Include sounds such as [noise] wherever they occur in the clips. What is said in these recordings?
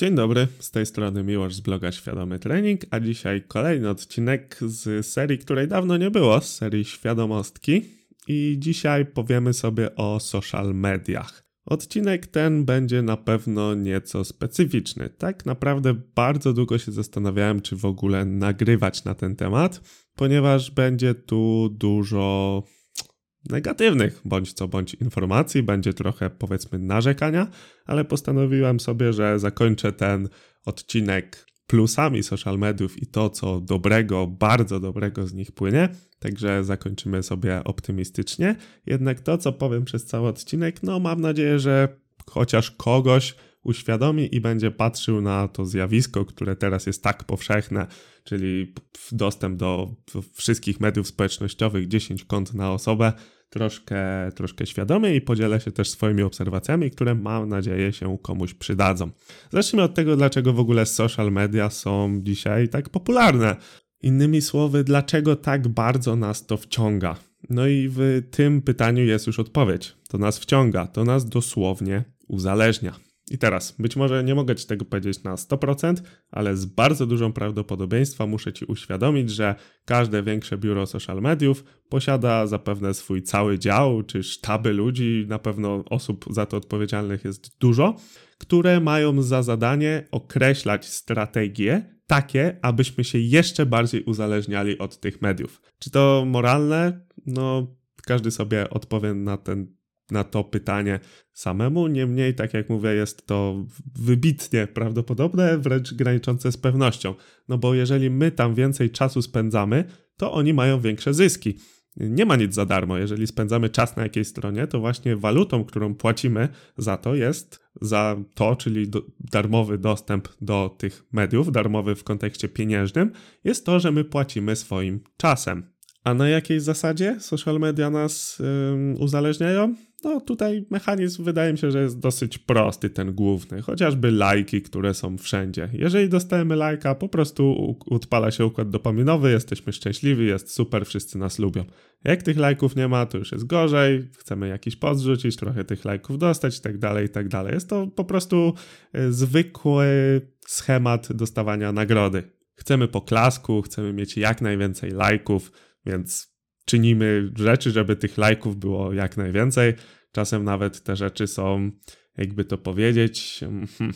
Dzień dobry, z tej strony Miłosz z bloga Świadomy Trening, a dzisiaj kolejny odcinek z serii, której dawno nie było, z serii Świadomostki. I dzisiaj powiemy sobie o social mediach. Odcinek ten będzie na pewno nieco specyficzny. Tak naprawdę bardzo długo się zastanawiałem, czy w ogóle nagrywać na ten temat, ponieważ będzie tu dużo negatywnych bądź co bądź informacji, będzie trochę powiedzmy narzekania, ale postanowiłem sobie, że zakończę ten odcinek plusami social mediów i to, co dobrego, bardzo dobrego z nich płynie. Także zakończymy sobie optymistycznie. Jednak to, co powiem przez cały odcinek, no mam nadzieję, że chociaż kogoś uświadomi i będzie patrzył na to zjawisko, które teraz jest tak powszechne, czyli dostęp do wszystkich mediów społecznościowych, 10 kont na osobę, troszkę, troszkę świadomie i podzielę się też swoimi obserwacjami, które mam nadzieję się komuś przydadzą. Zacznijmy od tego, dlaczego w ogóle social media są dzisiaj tak popularne. Innymi słowy, dlaczego tak bardzo nas to wciąga? No i w tym pytaniu jest już odpowiedź. To nas wciąga, to nas dosłownie uzależnia. I teraz, być może nie mogę Ci tego powiedzieć na 100%, ale z bardzo dużą prawdopodobieństwem muszę Ci uświadomić, że każde większe biuro social mediów posiada zapewne swój cały dział, czy sztaby ludzi, na pewno osób za to odpowiedzialnych jest dużo, które mają za zadanie określać strategie takie, abyśmy się jeszcze bardziej uzależniali od tych mediów. Czy to moralne? No, każdy sobie odpowie na ten na to pytanie samemu. Niemniej, tak jak mówię, jest to wybitnie prawdopodobne, wręcz graniczące z pewnością. No bo jeżeli my tam więcej czasu spędzamy, to oni mają większe zyski. Nie ma nic za darmo. Jeżeli spędzamy czas na jakiejś stronie, to właśnie walutą, którą płacimy za to jest za to, czyli do, darmowy dostęp do tych mediów, darmowy w kontekście pieniężnym, jest to, że my płacimy swoim czasem. A na jakiej zasadzie social media nas yy, uzależniają? No tutaj mechanizm wydaje mi się, że jest dosyć prosty, ten główny, chociażby lajki, które są wszędzie. Jeżeli dostajemy lajka, po prostu odpala się układ dopaminowy, jesteśmy szczęśliwi, jest super, wszyscy nas lubią. Jak tych lajków nie ma, to już jest gorzej, chcemy jakiś podrzucić, trochę tych lajków dostać i tak dalej, i tak dalej. Jest to po prostu e, zwykły schemat dostawania nagrody. Chcemy poklasku, chcemy mieć jak najwięcej lajków, więc czynimy rzeczy, żeby tych lajków było jak najwięcej. Czasem nawet te rzeczy są, jakby to powiedzieć, hmm,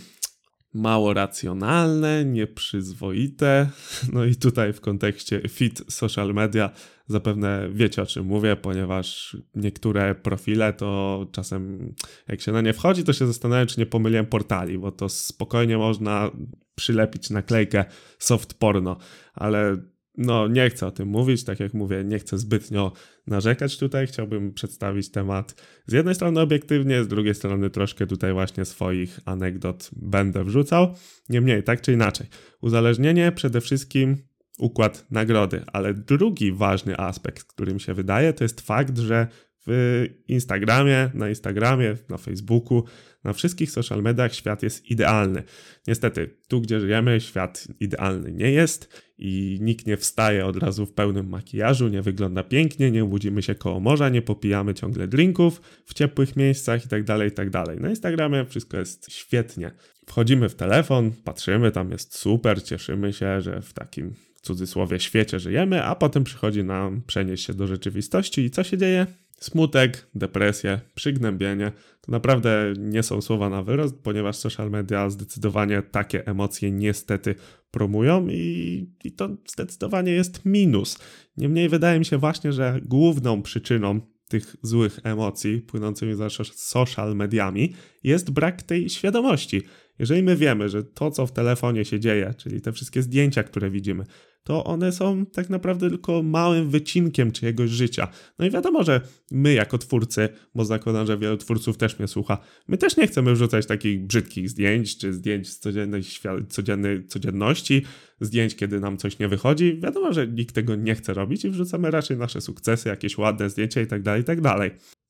mało racjonalne, nieprzyzwoite. [laughs] No i tutaj w kontekście fit social media zapewne wiecie o czym mówię, ponieważ niektóre profile to czasem jak się na nie wchodzi, to się zastanawiam, czy nie pomyliłem portali, bo to spokojnie można przylepić naklejkę soft porno, ale no, nie chcę o tym mówić, tak jak mówię, nie chcę zbytnio narzekać tutaj. Chciałbym przedstawić temat z jednej strony obiektywnie, z drugiej strony troszkę tutaj właśnie swoich anegdot będę wrzucał. Niemniej, tak czy inaczej, uzależnienie przede wszystkim układ nagrody, ale drugi ważny aspekt, który mi się wydaje, to jest fakt, że w Instagramie, na Instagramie, na Facebooku, na wszystkich social mediach świat jest idealny. Niestety, tu gdzie żyjemy, świat idealny nie jest i nikt nie wstaje od razu w pełnym makijażu, nie wygląda pięknie, nie budzimy się koło morza, nie popijamy ciągle drinków w ciepłych miejscach itd., tak itd. Tak na Instagramie wszystko jest świetnie. Wchodzimy w telefon, patrzymy, tam jest super, cieszymy się, że w takim w cudzysłowie świecie żyjemy, a potem przychodzi nam przenieść się do rzeczywistości i co się dzieje? Smutek, depresję, przygnębienie to naprawdę nie są słowa na wyrost, ponieważ social media zdecydowanie takie emocje niestety promują i, i to zdecydowanie jest minus. Niemniej wydaje mi się właśnie, że główną przyczyną tych złych emocji płynącymi za social mediami jest brak tej świadomości. Jeżeli my wiemy, że to, co w telefonie się dzieje, czyli te wszystkie zdjęcia, które widzimy, to one są tak naprawdę tylko małym wycinkiem czyjegoś życia. No i wiadomo, że my jako twórcy, bo zakładam, że wielu twórców też mnie słucha, my też nie chcemy wrzucać takich brzydkich zdjęć, czy zdjęć z codziennej, codziennej codzienności, zdjęć, kiedy nam coś nie wychodzi. Wiadomo, że nikt tego nie chce robić i wrzucamy raczej nasze sukcesy, jakieś ładne zdjęcia i tak dalej, i tak.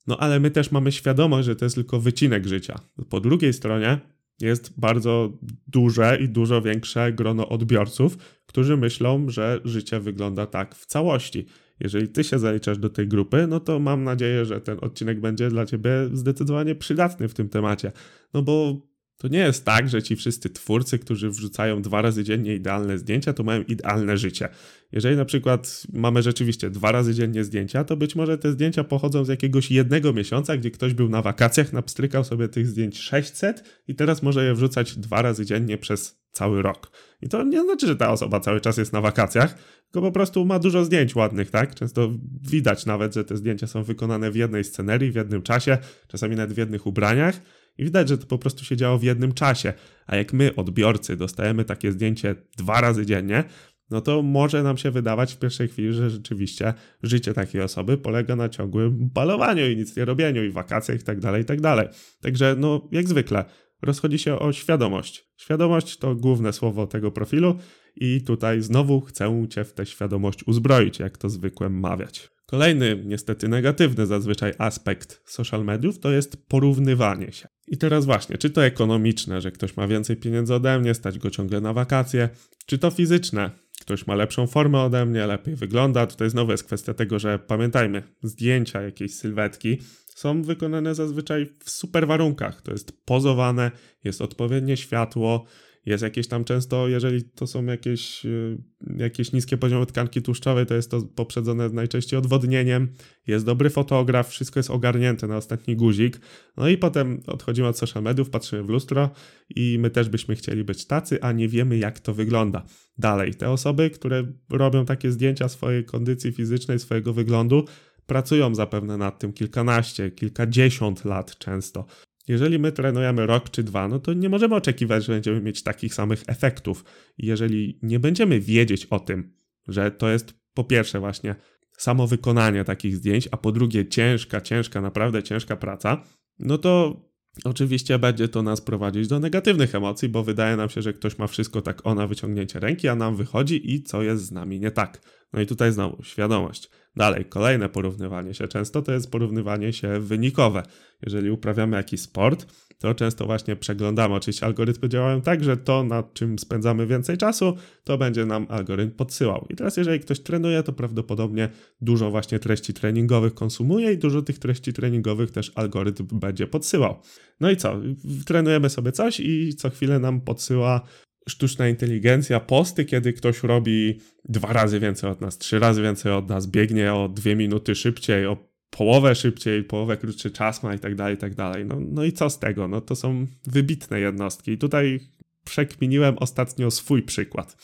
No ale my też mamy świadomość, że to jest tylko wycinek życia. Po drugiej stronie jest bardzo duże i dużo większe grono odbiorców, którzy myślą, że życie wygląda tak w całości. Jeżeli ty się zaliczasz do tej grupy, no to mam nadzieję, że ten odcinek będzie dla ciebie zdecydowanie przydatny w tym temacie. No bo To nie jest tak, że ci wszyscy twórcy, którzy wrzucają dwa razy dziennie idealne zdjęcia, to mają idealne życie. Jeżeli na przykład mamy rzeczywiście dwa razy dziennie zdjęcia, to być może te zdjęcia pochodzą z jakiegoś jednego miesiąca, gdzie ktoś był na wakacjach, napstrykał sobie tych zdjęć 600 i teraz może je wrzucać dwa razy dziennie przez cały rok. I to nie znaczy, że ta osoba cały czas jest na wakacjach, tylko po prostu ma dużo zdjęć ładnych, tak? Często widać nawet, że te zdjęcia są wykonane w jednej scenerii, w jednym czasie, czasami nawet w jednych ubraniach i widać, że to po prostu się działo w jednym czasie. A jak my, odbiorcy, dostajemy takie zdjęcie dwa razy dziennie, no to może nam się wydawać w pierwszej chwili, że rzeczywiście życie takiej osoby polega na ciągłym balowaniu i nic nie robieniu i wakacjach i tak dalej, i tak dalej. Także no, jak zwykle, rozchodzi się o świadomość. Świadomość to główne słowo tego profilu i tutaj znowu chcę Cię w tę świadomość uzbroić, jak to zwykłem mawiać. Kolejny, niestety negatywny zazwyczaj aspekt social mediów to jest porównywanie się. I teraz właśnie, czy to ekonomiczne, że ktoś ma więcej pieniędzy ode mnie, stać go ciągle na wakacje, czy to fizyczne, ktoś ma lepszą formę ode mnie, lepiej wygląda. Tutaj znowu jest kwestia tego, że pamiętajmy, zdjęcia jakiejś sylwetki są wykonane zazwyczaj w super warunkach. To jest pozowane, jest odpowiednie światło, jest jakieś tam często, jeżeli to są jakieś, y, jakieś niskie poziomy tkanki tłuszczowej, to jest to poprzedzone najczęściej odwodnieniem, jest dobry fotograf, wszystko jest ogarnięte na ostatni guzik. No i potem odchodzimy od social mediów, patrzymy w lustro i my też byśmy chcieli być tacy, a nie wiemy jak to wygląda. Dalej, te osoby, które robią takie zdjęcia swojej kondycji fizycznej, swojego wyglądu, pracują zapewne nad tym kilkanaście, kilkadziesiąt lat często. Jeżeli my trenujemy rok czy dwa, no to nie możemy oczekiwać, że będziemy mieć takich samych efektów. Jeżeli nie będziemy wiedzieć o tym, że to jest po pierwsze właśnie samo wykonanie takich zdjęć, a po drugie ciężka, ciężka, naprawdę ciężka praca, no to oczywiście będzie to nas prowadzić do negatywnych emocji, bo wydaje nam się, że ktoś ma wszystko tak o na wyciągnięcie ręki, a nam wychodzi i co jest z nami nie tak. No i tutaj znowu świadomość. Dalej, kolejne porównywanie się często to jest porównywanie się wynikowe. Jeżeli uprawiamy jakiś sport, to często właśnie przeglądamy. Oczywiście algorytmy działają tak, że to, nad czym spędzamy więcej czasu, to będzie nam algorytm podsyłał. I teraz, jeżeli ktoś trenuje, to prawdopodobnie dużo właśnie treści treningowych konsumuje i dużo tych treści treningowych też algorytm będzie podsyłał. No i co? Trenujemy sobie coś i co chwilę nam podsyła sztuczna inteligencja, posty, kiedy ktoś robi dwa razy więcej od nas, trzy razy więcej od nas, biegnie o dwie minuty szybciej, o połowę szybciej, połowę krótszy czas ma i tak dalej, i tak dalej. No, no i co z tego? No to są wybitne jednostki. I tutaj przekminiłem ostatnio swój przykład.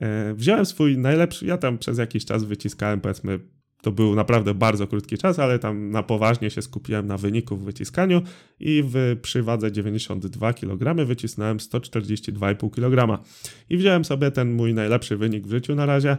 E, wziąłem swój najlepszy, ja tam przez jakiś czas wyciskałem powiedzmy to był naprawdę bardzo krótki czas, ale tam na poważnie się skupiłem na wyniku w wyciskaniu i w, przy wadze 92 kg wycisnąłem 142,5 kg. I wziąłem sobie ten mój najlepszy wynik w życiu na razie.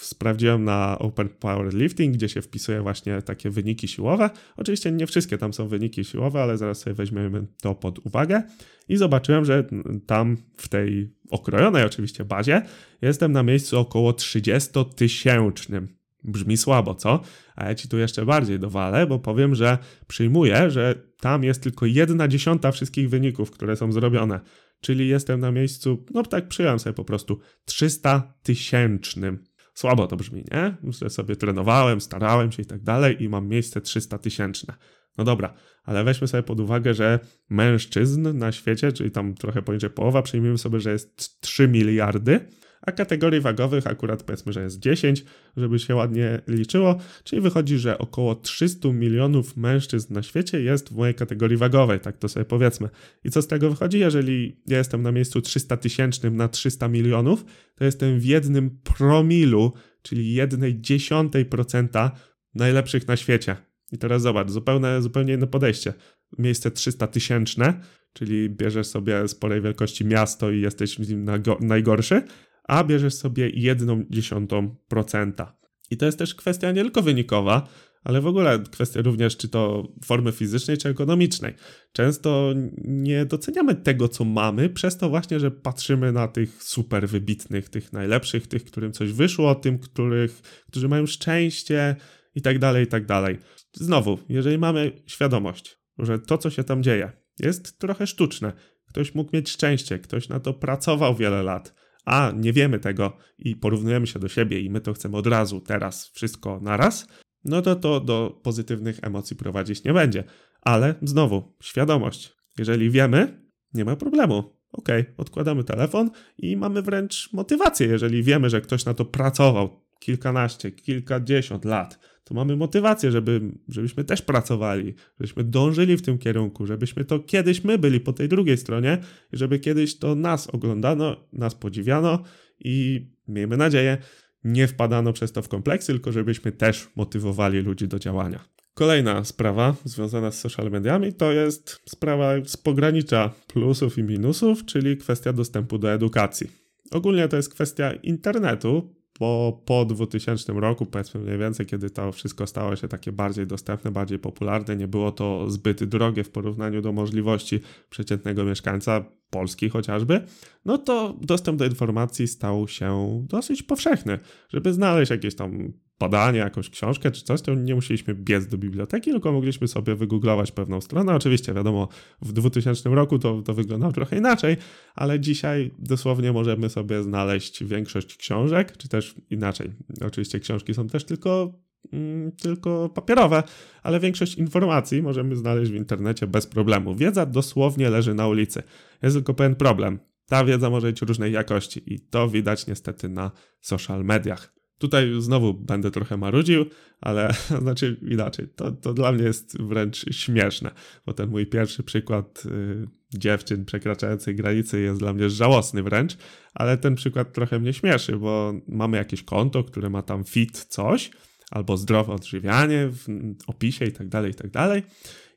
Sprawdziłem na Open Power Lifting, gdzie się wpisuje właśnie takie wyniki siłowe. Oczywiście nie wszystkie tam są wyniki siłowe, ale zaraz sobie weźmiemy to pod uwagę. I zobaczyłem, że tam w tej okrojonej oczywiście bazie jestem na miejscu około 30 tysięcznym. Brzmi słabo, co? A ja ci tu jeszcze bardziej dowalę, bo powiem, że przyjmuję, że tam jest tylko jedna dziesiąta wszystkich wyników, które są zrobione. Czyli jestem na miejscu, no tak przyjąłem sobie po prostu 300 tysięcznym. Słabo to brzmi, nie? Że sobie trenowałem, starałem się i tak dalej i mam miejsce 300 tysięczne. No dobra, ale weźmy sobie pod uwagę, że mężczyzn na świecie, czyli tam trochę poniżej połowa, przyjmijmy sobie, że jest 3 miliardy, a kategorii wagowych akurat powiedzmy, że jest 10, żeby się ładnie liczyło, czyli wychodzi, że około 300 milionów mężczyzn na świecie jest w mojej kategorii wagowej, tak to sobie powiedzmy. I co z tego wychodzi? Jeżeli ja jestem na miejscu 300 tysięcznym na 300 milionów, to jestem w jednym promilu, czyli jednej dziesiątej procenta najlepszych na świecie. I teraz zobacz, zupełnie, zupełnie inne podejście. Miejsce 300 tysięczne, czyli bierzesz sobie sporej wielkości miasto i jesteś w nim najgorszy, a bierzesz sobie 1,1%. I to jest też kwestia nie tylko wynikowa, ale w ogóle kwestia również czy to formy fizycznej, czy ekonomicznej. Często nie doceniamy tego, co mamy, przez to właśnie, że patrzymy na tych super wybitnych, tych najlepszych, tych, którym coś wyszło, tym, których, którzy mają szczęście i tak dalej, i tak dalej. Znowu, jeżeli mamy świadomość, że to, co się tam dzieje, jest trochę sztuczne, ktoś mógł mieć szczęście, ktoś na to pracował wiele lat, a nie wiemy tego i porównujemy się do siebie i my to chcemy od razu, teraz, wszystko naraz, no to to do pozytywnych emocji prowadzić nie będzie. Ale znowu, świadomość. Jeżeli wiemy, nie ma problemu. Ok, odkładamy telefon i mamy wręcz motywację, jeżeli wiemy, że ktoś na to pracował kilkanaście, kilkadziesiąt lat, to mamy motywację, żeby, żebyśmy też pracowali, żebyśmy dążyli w tym kierunku, żebyśmy to kiedyś my byli po tej drugiej stronie i żeby kiedyś to nas oglądano, nas podziwiano i miejmy nadzieję, nie wpadano przez to w kompleksy, tylko żebyśmy też motywowali ludzi do działania. Kolejna sprawa związana z social mediami to jest sprawa z pogranicza plusów i minusów, czyli kwestia dostępu do edukacji. Ogólnie to jest kwestia internetu, bo po 2000 roku, powiedzmy mniej więcej, kiedy to wszystko stało się takie bardziej dostępne, bardziej popularne, nie było to zbyt drogie w porównaniu do możliwości przeciętnego mieszkańca Polski chociażby, no to dostęp do informacji stał się dosyć powszechny. Żeby znaleźć jakieś tam badanie, jakąś książkę czy coś, to nie musieliśmy biec do biblioteki, tylko mogliśmy sobie wygooglować pewną stronę. Oczywiście, wiadomo, w 2000 roku to, to wyglądało trochę inaczej, ale dzisiaj dosłownie możemy sobie znaleźć większość książek, czy też inaczej. Oczywiście książki są też tylko mm, tylko papierowe, ale większość informacji możemy znaleźć w internecie bez problemu. Wiedza dosłownie leży na ulicy. Jest tylko pewien problem. Ta wiedza może być różnej jakości i to widać niestety na social mediach. Tutaj znowu będę trochę marudził, ale [laughs] znaczy inaczej. To, to dla mnie jest wręcz śmieszne, bo ten mój pierwszy przykład y, dziewczyn przekraczających granice jest dla mnie żałosny wręcz, ale ten przykład trochę mnie śmieszy, bo mamy jakieś konto, które ma tam fit coś, albo zdrowe odżywianie w opisie i tak dalej, i tak dalej.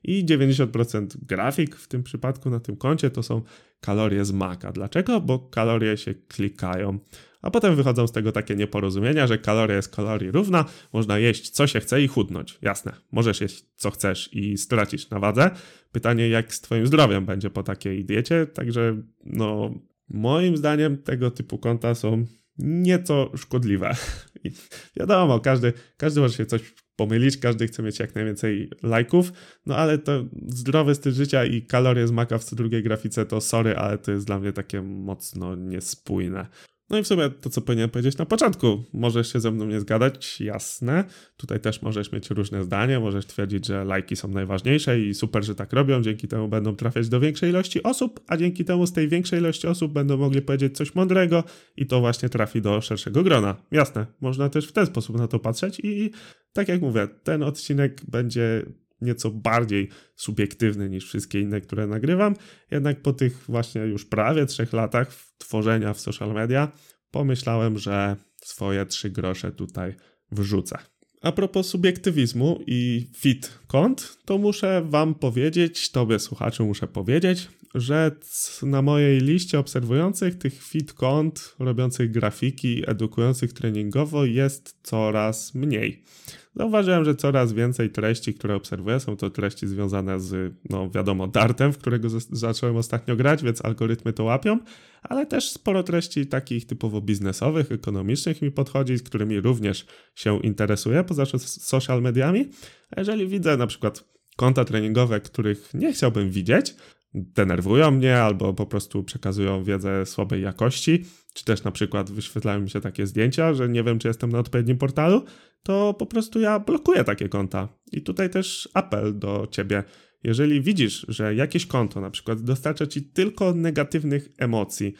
I 90% grafik w tym przypadku na tym koncie to są kalorie z maka. Dlaczego? Bo kalorie się klikają a potem wychodzą z tego takie nieporozumienia, że kaloria jest kalorii równa, można jeść co się chce i chudnąć. Jasne, możesz jeść co chcesz i stracić na wadze. Pytanie, jak z twoim zdrowiem będzie po takiej diecie, także no moim zdaniem tego typu konta są nieco szkodliwe. [laughs] I wiadomo, każdy, każdy może się coś pomylić, każdy chce mieć jak najwięcej lajków, no ale to zdrowy styl życia i kalorie z maka w drugiej grafice to sorry, ale to jest dla mnie takie mocno niespójne. No i w sumie to, co powinienem powiedzieć na początku. Możesz się ze mną nie zgadać, jasne. Tutaj też możesz mieć różne zdania, możesz twierdzić, że lajki są najważniejsze i super, że tak robią, dzięki temu będą trafiać do większej ilości osób, a dzięki temu z tej większej ilości osób będą mogli powiedzieć coś mądrego i to właśnie trafi do szerszego grona. Jasne, można też w ten sposób na to patrzeć i tak jak mówię, ten odcinek będzie nieco bardziej subiektywny niż wszystkie inne, które nagrywam. Jednak po tych właśnie już prawie trzech latach tworzenia w social media pomyślałem, że swoje trzy grosze tutaj wrzucę. A propos subiektywizmu i fit kont, to muszę Wam powiedzieć, Tobie słuchaczu muszę powiedzieć, że na mojej liście obserwujących tych fit kont, robiących grafiki, edukujących treningowo jest coraz mniej. Zauważyłem, że coraz więcej treści, które obserwuję, są to treści związane z, no wiadomo, dartem, w którego zacząłem ostatnio grać, więc algorytmy to łapią, ale też sporo treści takich typowo biznesowych, ekonomicznych mi podchodzi, z którymi również się interesuję, poza social mediami. A jeżeli widzę na przykład konta treningowe, których nie chciałbym widzieć, denerwują mnie albo po prostu przekazują wiedzę słabej jakości, czy też na przykład wyświetlają mi się takie zdjęcia, że nie wiem, czy jestem na odpowiednim portalu, to po prostu ja blokuję takie konta. I tutaj też apel do ciebie. Jeżeli widzisz, że jakieś konto na przykład dostarcza ci tylko negatywnych emocji,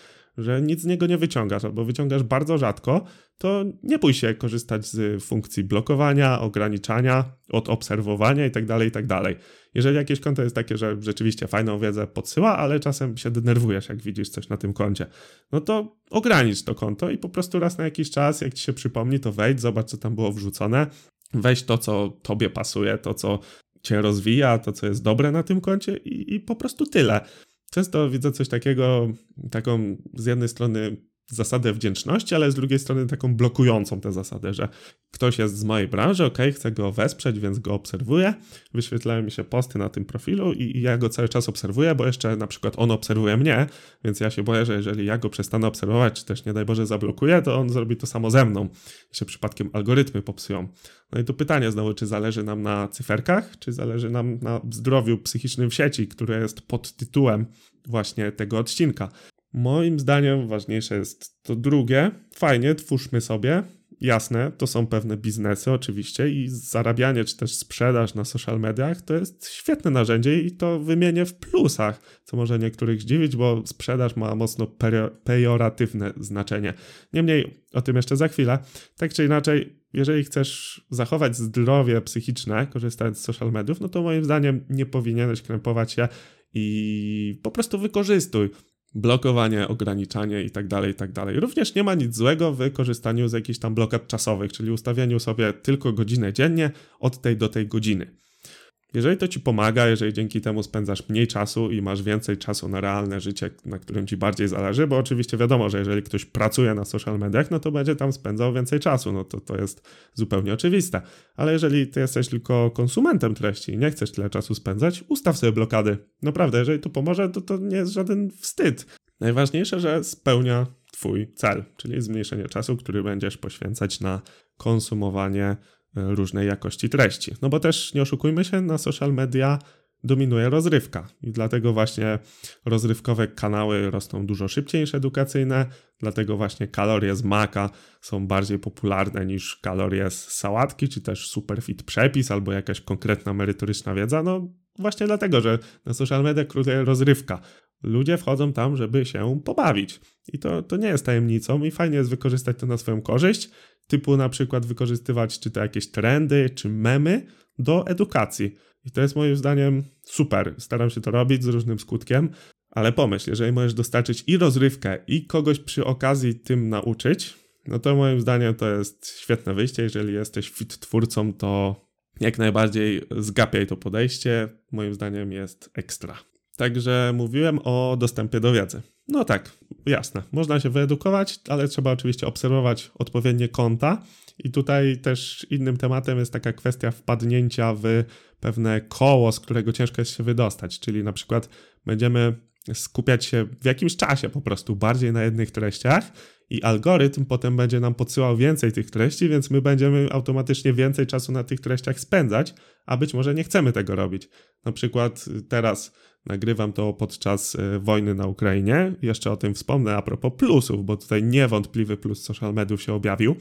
że nic z niego nie wyciągasz albo wyciągasz bardzo rzadko, to nie bój się korzystać z funkcji blokowania, ograniczania, od obserwowania itd., tak itd. Tak Jeżeli jakieś konto jest takie, że rzeczywiście fajną wiedzę podsyła, ale czasem się denerwujesz, jak widzisz coś na tym koncie, no to ogranicz to konto i po prostu raz na jakiś czas, jak ci się przypomni, to wejdź, zobacz, co tam było wrzucone, weź to, co tobie pasuje, to, co cię rozwija, to, co jest dobre na tym koncie i, i po prostu tyle. Często widzę coś takiego, taką z jednej strony zasadę wdzięczności, ale z drugiej strony taką blokującą tę zasadę, że ktoś jest z mojej branży, ok, chcę go wesprzeć, więc go obserwuję, wyświetlają mi się posty na tym profilu i, ja go cały czas obserwuję, bo jeszcze na przykład on obserwuje mnie, więc ja się boję, że jeżeli ja go przestanę obserwować, czy też nie daj Boże zablokuję, to on zrobi to samo ze mną i się przypadkiem algorytmy popsują. No i tu pytanie znowu, czy zależy nam na cyferkach, czy zależy nam na zdrowiu psychicznym w sieci, które jest pod tytułem właśnie tego odcinka. Moim zdaniem ważniejsze jest to drugie. Fajnie, twórzmy sobie, jasne, to są pewne biznesy oczywiście i zarabianie czy też sprzedaż na social mediach to jest świetne narzędzie i to wymienię w plusach, co może niektórych zdziwić, bo sprzedaż ma mocno pejoratywne znaczenie. Niemniej o tym jeszcze za chwilę. Tak czy inaczej, jeżeli chcesz zachować zdrowie psychiczne, korzystając z social mediów, no to moim zdaniem nie powinieneś krępować się i po prostu wykorzystuj blokowanie, ograniczanie i tak dalej, i tak dalej. Również nie ma nic złego w korzystaniu z jakichś tam blokad czasowych, czyli ustawieniu sobie tylko godzinę dziennie od tej do tej godziny. Jeżeli to ci pomaga, jeżeli dzięki temu spędzasz mniej czasu i masz więcej czasu na realne życie, na którym ci bardziej zależy, bo oczywiście wiadomo, że jeżeli ktoś pracuje na social mediach, no to będzie tam spędzał więcej czasu, no to to jest zupełnie oczywiste. Ale jeżeli ty jesteś tylko konsumentem treści i nie chcesz tyle czasu spędzać, ustaw sobie blokady. Naprawdę, jeżeli to pomoże, to to nie jest żaden wstyd. Najważniejsze, że spełnia twój cel, czyli zmniejszenie czasu, który będziesz poświęcać na konsumowanie różnej jakości treści. No bo też nie oszukujmy się, na social media dominuje rozrywka i dlatego właśnie rozrywkowe kanały rosną dużo szybciej niż edukacyjne, dlatego właśnie kalorie z maka są bardziej popularne niż kalorie z sałatki, czy też superfit przepis albo jakaś konkretna merytoryczna wiedza, no właśnie dlatego, że na social media króluje rozrywka. Ludzie wchodzą tam, żeby się pobawić. I to, to nie jest tajemnicą i fajnie jest wykorzystać to na swoją korzyść typu na przykład wykorzystywać czy to jakieś trendy, czy memy do edukacji. I to jest moim zdaniem super. Staram się to robić z różnym skutkiem, ale pomyśl, jeżeli możesz dostarczyć i rozrywkę, i kogoś przy okazji tym nauczyć, no to moim zdaniem to jest świetne wyjście. Jeżeli jesteś fit twórcą, to jak najbardziej zgapiaj to podejście. Moim zdaniem jest ekstra. Także mówiłem o dostępie do wiedzy. No tak, jasne. Można się wyedukować, ale trzeba oczywiście obserwować odpowiednie konta. I tutaj też innym tematem jest taka kwestia wpadnięcia w pewne koło, z którego ciężko jest się wydostać. Czyli na przykład będziemy skupiać się w jakimś czasie po prostu bardziej na jednych treściach i algorytm potem będzie nam podsyłał więcej tych treści, więc my będziemy automatycznie więcej czasu na tych treściach spędzać, a być może nie chcemy tego robić. Na przykład teraz Nagrywam to podczas e, wojny na Ukrainie. Jeszcze o tym wspomnę a propos plusów, bo tutaj niewątpliwy plus social mediów się objawił.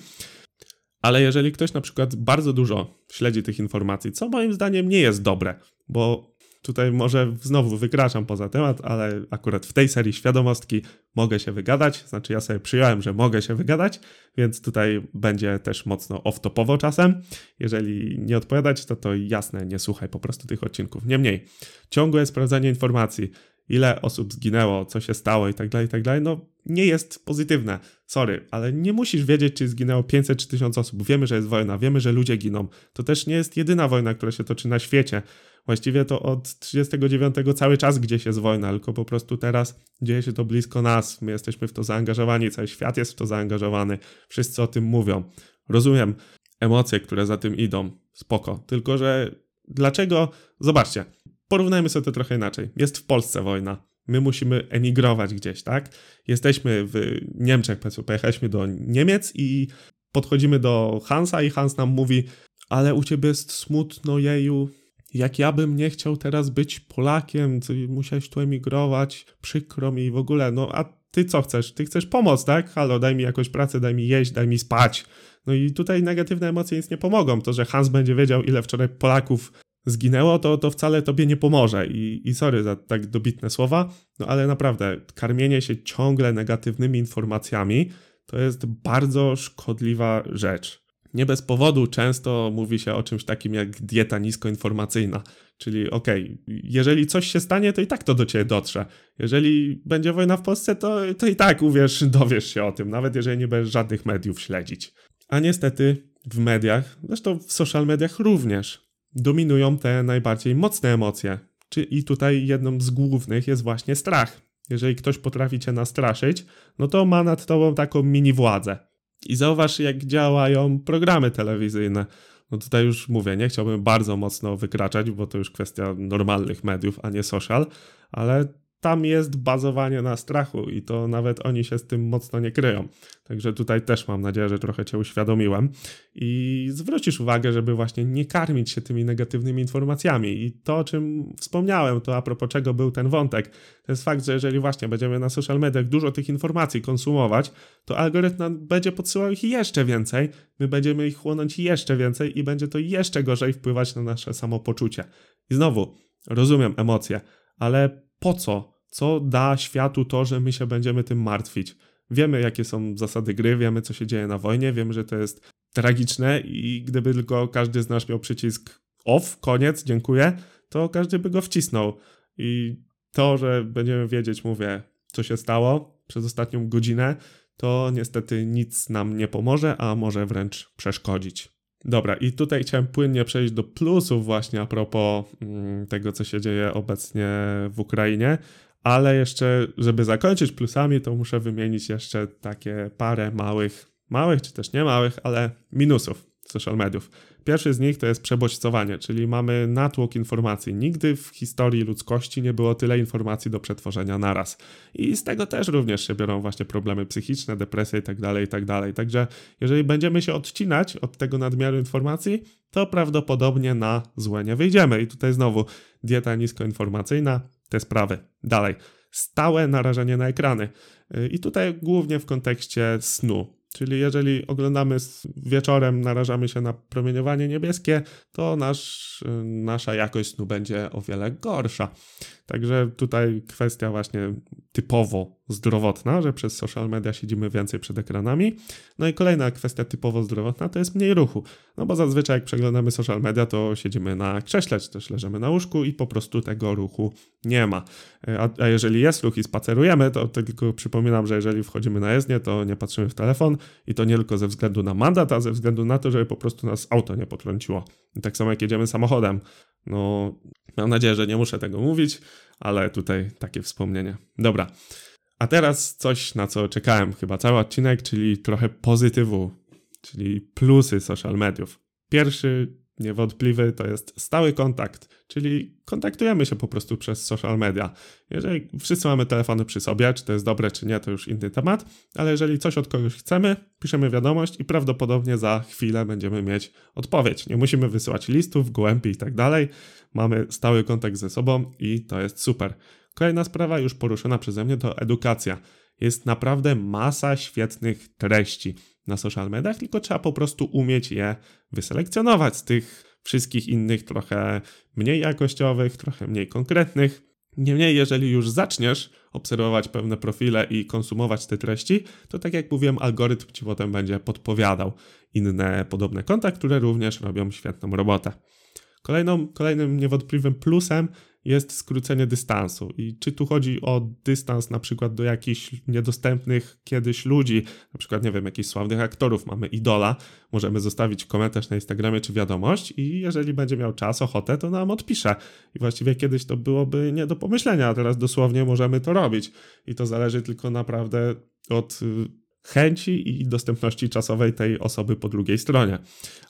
Ale jeżeli ktoś na przykład bardzo dużo śledzi tych informacji, co moim zdaniem nie jest dobre, bo Tutaj może znowu wykraczam poza temat, ale akurat w tej serii świadomostki mogę się wygadać. Znaczy, ja sobie przyjąłem, że mogę się wygadać, więc tutaj będzie też mocno off-topowo czasem. Jeżeli nie odpowiadać, to to jasne, nie słuchaj po prostu tych odcinków. Niemniej, ciągłe sprawdzanie informacji, ile osób zginęło, co się stało i tak dalej, i tak dalej, no nie jest pozytywne. Sorry, ale nie musisz wiedzieć, czy zginęło 500 czy 1000 osób. Wiemy, że jest wojna, wiemy, że ludzie giną. To też nie jest jedyna wojna, która się toczy na świecie. Właściwie to od 39 cały czas gdzieś jest wojna, tylko po prostu teraz dzieje się to blisko nas. My jesteśmy w to zaangażowani, cały świat jest w to zaangażowany. Wszyscy o tym mówią. Rozumiem emocje, które za tym idą. Spoko. Tylko, że dlaczego? Zobaczcie. Porównajmy sobie to trochę inaczej. Jest w Polsce wojna. My musimy emigrować gdzieś, tak? Jesteśmy w Niemczech, pojechaliśmy do Niemiec i podchodzimy do Hansa i Hans nam mówi, ale u ciebie jest smutno, jeju, jak ja bym nie chciał teraz być Polakiem, musiałeś tu emigrować, przykro mi w ogóle, no a ty co chcesz? Ty chcesz pomoc, tak? Halo, daj mi jakąś pracę, daj mi jeść, daj mi spać. No i tutaj negatywne emocje nic nie pomogą. To, że Hans będzie wiedział, ile wczoraj Polaków zginęło, to, to wcale tobie nie pomoże. I, I sorry za tak dobitne słowa, no ale naprawdę, karmienie się ciągle negatywnymi informacjami to jest bardzo szkodliwa rzecz. Nie bez powodu często mówi się o czymś takim jak dieta niskoinformacyjna, czyli okej, okay, jeżeli coś się stanie, to i tak to do ciebie dotrze. Jeżeli będzie wojna w Polsce, to, to i tak uwierz, dowiesz się o tym, nawet jeżeli nie będziesz żadnych mediów śledzić. A niestety w mediach, zresztą w social mediach również, dominują te najbardziej mocne emocje. I tutaj jedną z głównych jest właśnie strach. Jeżeli ktoś potrafi cię nastraszyć, no to ma nad tobą taką mini władzę. I zauważ, jak działają programy telewizyjne. No tutaj już mówię, nie chciałbym bardzo mocno wykraczać, bo to już kwestia normalnych mediów, a nie social, ale tam jest bazowanie na strachu i to nawet oni się z tym mocno nie kryją. Także tutaj też mam nadzieję, że trochę Cię uświadomiłem i zwrócisz uwagę, żeby właśnie nie karmić się tymi negatywnymi informacjami. I to, o czym wspomniałem, to a propos czego był ten wątek, to jest fakt, że jeżeli właśnie będziemy na social mediach dużo tych informacji konsumować, to algorytm będzie podsyłał ich jeszcze więcej, my będziemy ich chłonąć jeszcze więcej i będzie to jeszcze gorzej wpływać na nasze samopoczucie. I znowu, rozumiem emocje, ale po co? Co da światu to, że my się będziemy tym martwić? Wiemy, jakie są zasady gry, wiemy, co się dzieje na wojnie, wiemy, że to jest tragiczne i gdyby tylko każdy z nas miał przycisk off, koniec, dziękuję, to każdy by go wcisnął. I to, że będziemy wiedzieć, mówię, co się stało przez ostatnią godzinę, to niestety nic nam nie pomoże, a może wręcz przeszkodzić. Dobra, i tutaj chciałem płynnie przejść do plusów właśnie a propos mm, tego, co się dzieje obecnie w Ukrainie, ale jeszcze, żeby zakończyć plusami, to muszę wymienić jeszcze takie parę małych, małych czy też nie małych, ale minusów social mediów. Pierwszy z nich to jest przebodźcowanie, czyli mamy natłok informacji. Nigdy w historii ludzkości nie było tyle informacji do przetworzenia naraz. I z tego też również się biorą właśnie problemy psychiczne, depresje itd., tak itd. Tak Także jeżeli będziemy się odcinać od tego nadmiaru informacji, to prawdopodobnie na złe nie wyjdziemy. I tutaj znowu dieta niskoinformacyjna, te sprawy. Dalej. Stałe narażenie na ekrany. I tutaj głównie w kontekście snu. Czyli jeżeli oglądamy wieczorem, narażamy się na promieniowanie niebieskie, to nasz, nasza jakość snu będzie o wiele gorsza. Także tutaj kwestia właśnie typowo zdrowotna, że przez social media siedzimy więcej przed ekranami. No i kolejna kwestia typowo zdrowotna to jest mniej ruchu. No bo zazwyczaj jak przeglądamy social media, to siedzimy na krześle, czy też leżymy na łóżku i po prostu tego ruchu nie ma. A, a jeżeli jest ruch i spacerujemy, to, to tylko przypominam, że jeżeli wchodzimy na jezdnię, to nie patrzymy w telefon i to nie tylko ze względu na mandat, a ze względu na to, żeby po prostu nas auto nie potrąciło. I tak samo jak jedziemy samochodem. No, mam nadzieję, że nie muszę tego mówić, ale tutaj takie wspomnienie. Dobra. A teraz coś, na co czekałem chyba cały odcinek, czyli trochę pozytywu, czyli plusy social mediów. Pierwszy niewątpliwy to jest stały kontakt, czyli kontaktujemy się po prostu przez social media. Jeżeli wszyscy mamy telefony przy sobie, czy to jest dobre, czy nie, to już inny temat, ale jeżeli coś od kogoś chcemy, piszemy wiadomość i prawdopodobnie za chwilę będziemy mieć odpowiedź. Nie musimy wysyłać listów, gołębi i tak dalej. Mamy stały kontakt ze sobą i to jest super. Kolejna sprawa, już poruszona przeze mnie, to edukacja. Jest naprawdę masa świetnych treści na social mediach, tylko trzeba po prostu umieć je wyselekcjonować z tych wszystkich innych, trochę mniej jakościowych, trochę mniej konkretnych. Niemniej, jeżeli już zaczniesz obserwować pewne profile i konsumować te treści, to tak jak mówiłem, algorytm ci potem będzie podpowiadał inne podobne konta, które również robią świetną robotę. Kolejną, kolejnym niewątpliwym plusem jest skrócenie dystansu. I czy tu chodzi o dystans na przykład do jakichś niedostępnych kiedyś ludzi, na przykład, nie wiem, jakichś sławnych aktorów, mamy idola, możemy zostawić komentarz na Instagramie czy wiadomość i jeżeli będzie miał czas, ochotę, to nam odpisze. I właściwie kiedyś to byłoby nie do pomyślenia, a teraz dosłownie możemy to robić. I to zależy tylko naprawdę od y, chęci i dostępności czasowej tej osoby po drugiej stronie,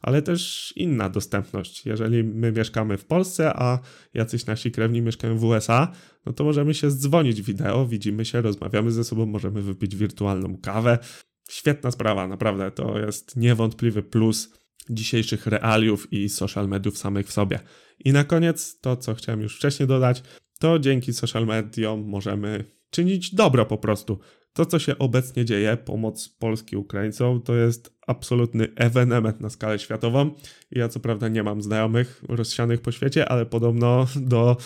ale też inna dostępność. Jeżeli my mieszkamy w Polsce, a jacyś nasi krewni mieszkają w USA, no to możemy się zdzwonić wideo, widzimy się, rozmawiamy ze sobą, możemy wypić wirtualną kawę. Świetna sprawa, naprawdę. To jest niewątpliwy plus dzisiejszych realiów i social mediów samych w sobie. I na koniec to, co chciałem już wcześniej dodać, to dzięki social mediom możemy czynić dobro po prostu. To, co się obecnie dzieje, pomoc Polski Ukraińcom, to jest absolutny ewenement na skalę światową. Ja co prawda nie mam znajomych rozsianych po świecie, ale podobno do,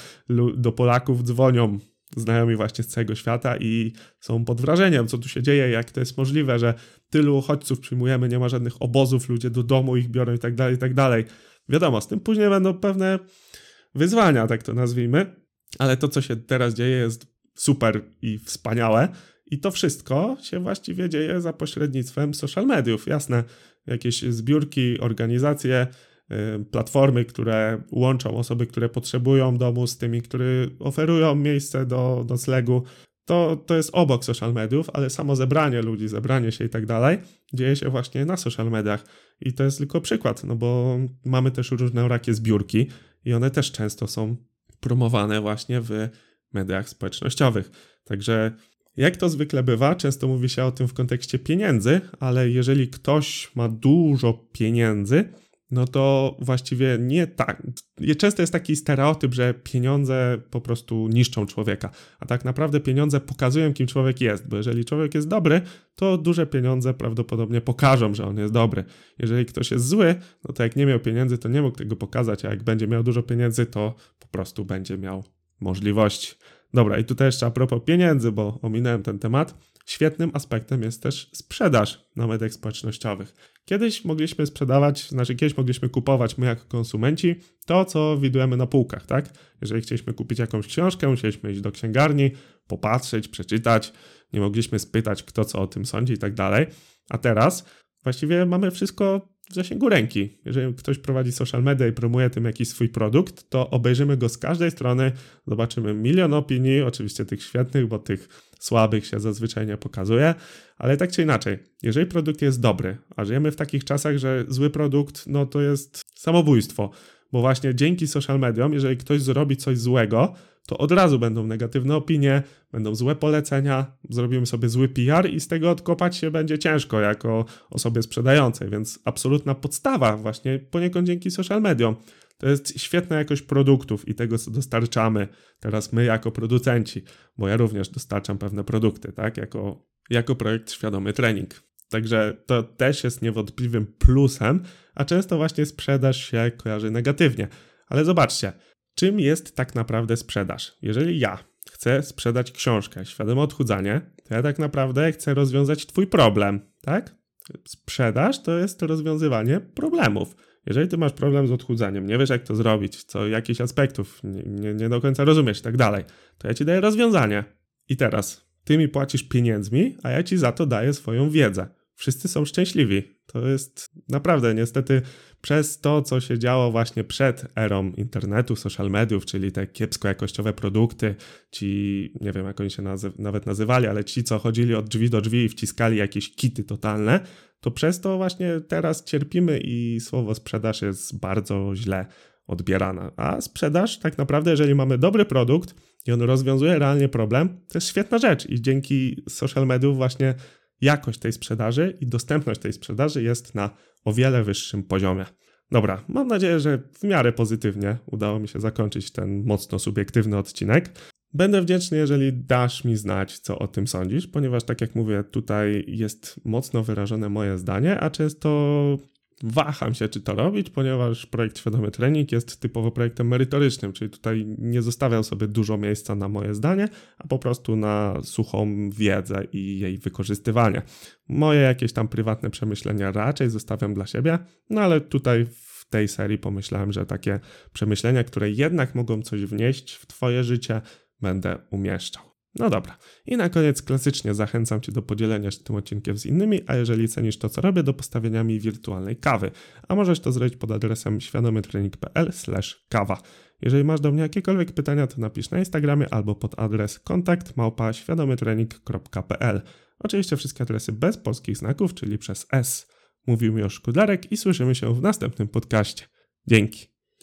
do Polaków dzwonią znajomi właśnie z całego świata i są pod wrażeniem, co tu się dzieje, jak to jest możliwe, że tylu uchodźców przyjmujemy, nie ma żadnych obozów, ludzie do domu ich biorą i tak dalej, i tak dalej. Wiadomo, z tym później będą pewne wyzwania, tak to nazwijmy, ale to, co się teraz dzieje, jest super i wspaniałe. I to wszystko się właściwie dzieje za pośrednictwem social mediów. Jasne, jakieś zbiórki, organizacje, y, platformy, które łączą osoby, które potrzebują domu z tymi, które oferują miejsce do noclegu. To, to jest obok social mediów, ale samo zebranie ludzi, zebranie się i tak dalej dzieje się właśnie na social mediach. I to jest tylko przykład, no bo mamy też różne rakie zbiórki i one też często są promowane właśnie w mediach społecznościowych. Także jak to zwykle bywa, często mówi się o tym w kontekście pieniędzy, ale jeżeli ktoś ma dużo pieniędzy, no to właściwie nie tak. Często jest taki stereotyp, że pieniądze po prostu niszczą człowieka, a tak naprawdę pieniądze pokazują, kim człowiek jest, bo jeżeli człowiek jest dobry, to duże pieniądze prawdopodobnie pokażą, że on jest dobry. Jeżeli ktoś jest zły, no to jak nie miał pieniędzy, to nie mógł tego pokazać, a jak będzie miał dużo pieniędzy, to po prostu będzie miał możliwości. Dobra, i tutaj jeszcze a propos pieniędzy, bo ominąłem ten temat. Świetnym aspektem jest też sprzedaż na mediach społecznościowych. Kiedyś mogliśmy sprzedawać, znaczy kiedyś mogliśmy kupować my jako konsumenci to, co widujemy na półkach, tak? Jeżeli chcieliśmy kupić jakąś książkę, musieliśmy iść do księgarni, popatrzeć, przeczytać, nie mogliśmy spytać, kto co o tym sądzi i tak dalej. A teraz właściwie mamy wszystko w zasięgu ręki. Jeżeli ktoś prowadzi social media i promuje tym jakiś swój produkt, to obejrzymy go z każdej strony, zobaczymy milion opinii, oczywiście tych świetnych, bo tych słabych się zazwyczaj nie pokazuje, ale tak czy inaczej, jeżeli produkt jest dobry, a żyjemy w takich czasach, że zły produkt, no to jest samobójstwo, bo właśnie dzięki social mediom, jeżeli ktoś zrobi coś złego, to od razu będą negatywne opinie, będą złe polecenia, zrobimy sobie zły PR i z tego odkopać się będzie ciężko jako osobie sprzedającej, więc absolutna podstawa właśnie poniekąd dzięki social mediom. To jest świetna jakość produktów i tego, co dostarczamy teraz my jako producenci, bo ja również dostarczam pewne produkty, tak, jako, jako projekt Świadomy Trening. Także to też jest niewątpliwym plusem, a często właśnie sprzedaż się kojarzy negatywnie. Ale zobaczcie, czym jest tak naprawdę sprzedaż? Jeżeli ja chcę sprzedać książkę Świadome Odchudzanie, to ja tak naprawdę chcę rozwiązać Twój problem, tak? Sprzedaż to jest rozwiązywanie problemów. Jeżeli ty masz problem z odchudzaniem, nie wiesz jak to zrobić, co jakichś aspektów nie, nie, do końca rozumiesz i tak dalej, to ja ci daję rozwiązanie. I teraz ty mi płacisz pieniędzmi, a ja ci za to daję swoją wiedzę. Wszyscy są szczęśliwi. To jest naprawdę niestety przez to, co się działo właśnie przed erą internetu, social mediów, czyli te kiepsko jakościowe produkty, ci, nie wiem jak oni się nawet nazywali, ale ci, co chodzili od drzwi do drzwi i wciskali jakieś kity totalne, to przez to właśnie teraz cierpimy i słowo sprzedaż jest bardzo źle odbierana. A sprzedaż, tak naprawdę, jeżeli mamy dobry produkt i on rozwiązuje realnie problem, to jest świetna rzecz i dzięki social mediów właśnie jakość tej sprzedaży i dostępność tej sprzedaży jest na o wiele wyższym poziomie. Dobra, mam nadzieję, że w miarę pozytywnie udało mi się zakończyć ten mocno subiektywny odcinek. Będę wdzięczny, jeżeli dasz mi znać, co o tym sądzisz, ponieważ, tak jak mówię, tutaj jest mocno wyrażone moje zdanie, a często waham się, czy to robić, ponieważ projekt Świadomy Trening jest typowo projektem merytorycznym, czyli tutaj nie zostawiam sobie dużo miejsca na moje zdanie, a po prostu na suchą wiedzę i jej wykorzystywanie. Moje jakieś tam prywatne przemyślenia raczej zostawiam dla siebie, no ale tutaj w tej serii pomyślałem, że takie przemyślenia, które jednak mogą coś wnieść w Twoje życie, będę umieszczał. No dobra. I na koniec klasycznie zachęcam Cię do podzielenia się tym odcinkiem z innymi, a jeżeli cenisz to, co robię, do postawienia mi wirtualnej kawy. A możesz to zrobić pod adresem świadomytrening.pl kawa. Jeżeli masz do mnie jakiekolwiek pytania, to napisz na Instagramie albo pod adres kontakt małpa świadomytrening.pl. Oczywiście wszystkie adresy bez polskich znaków, czyli przez S. Mówił mi o Szkudlarek i słyszymy się w następnym podcaście. Dzięki.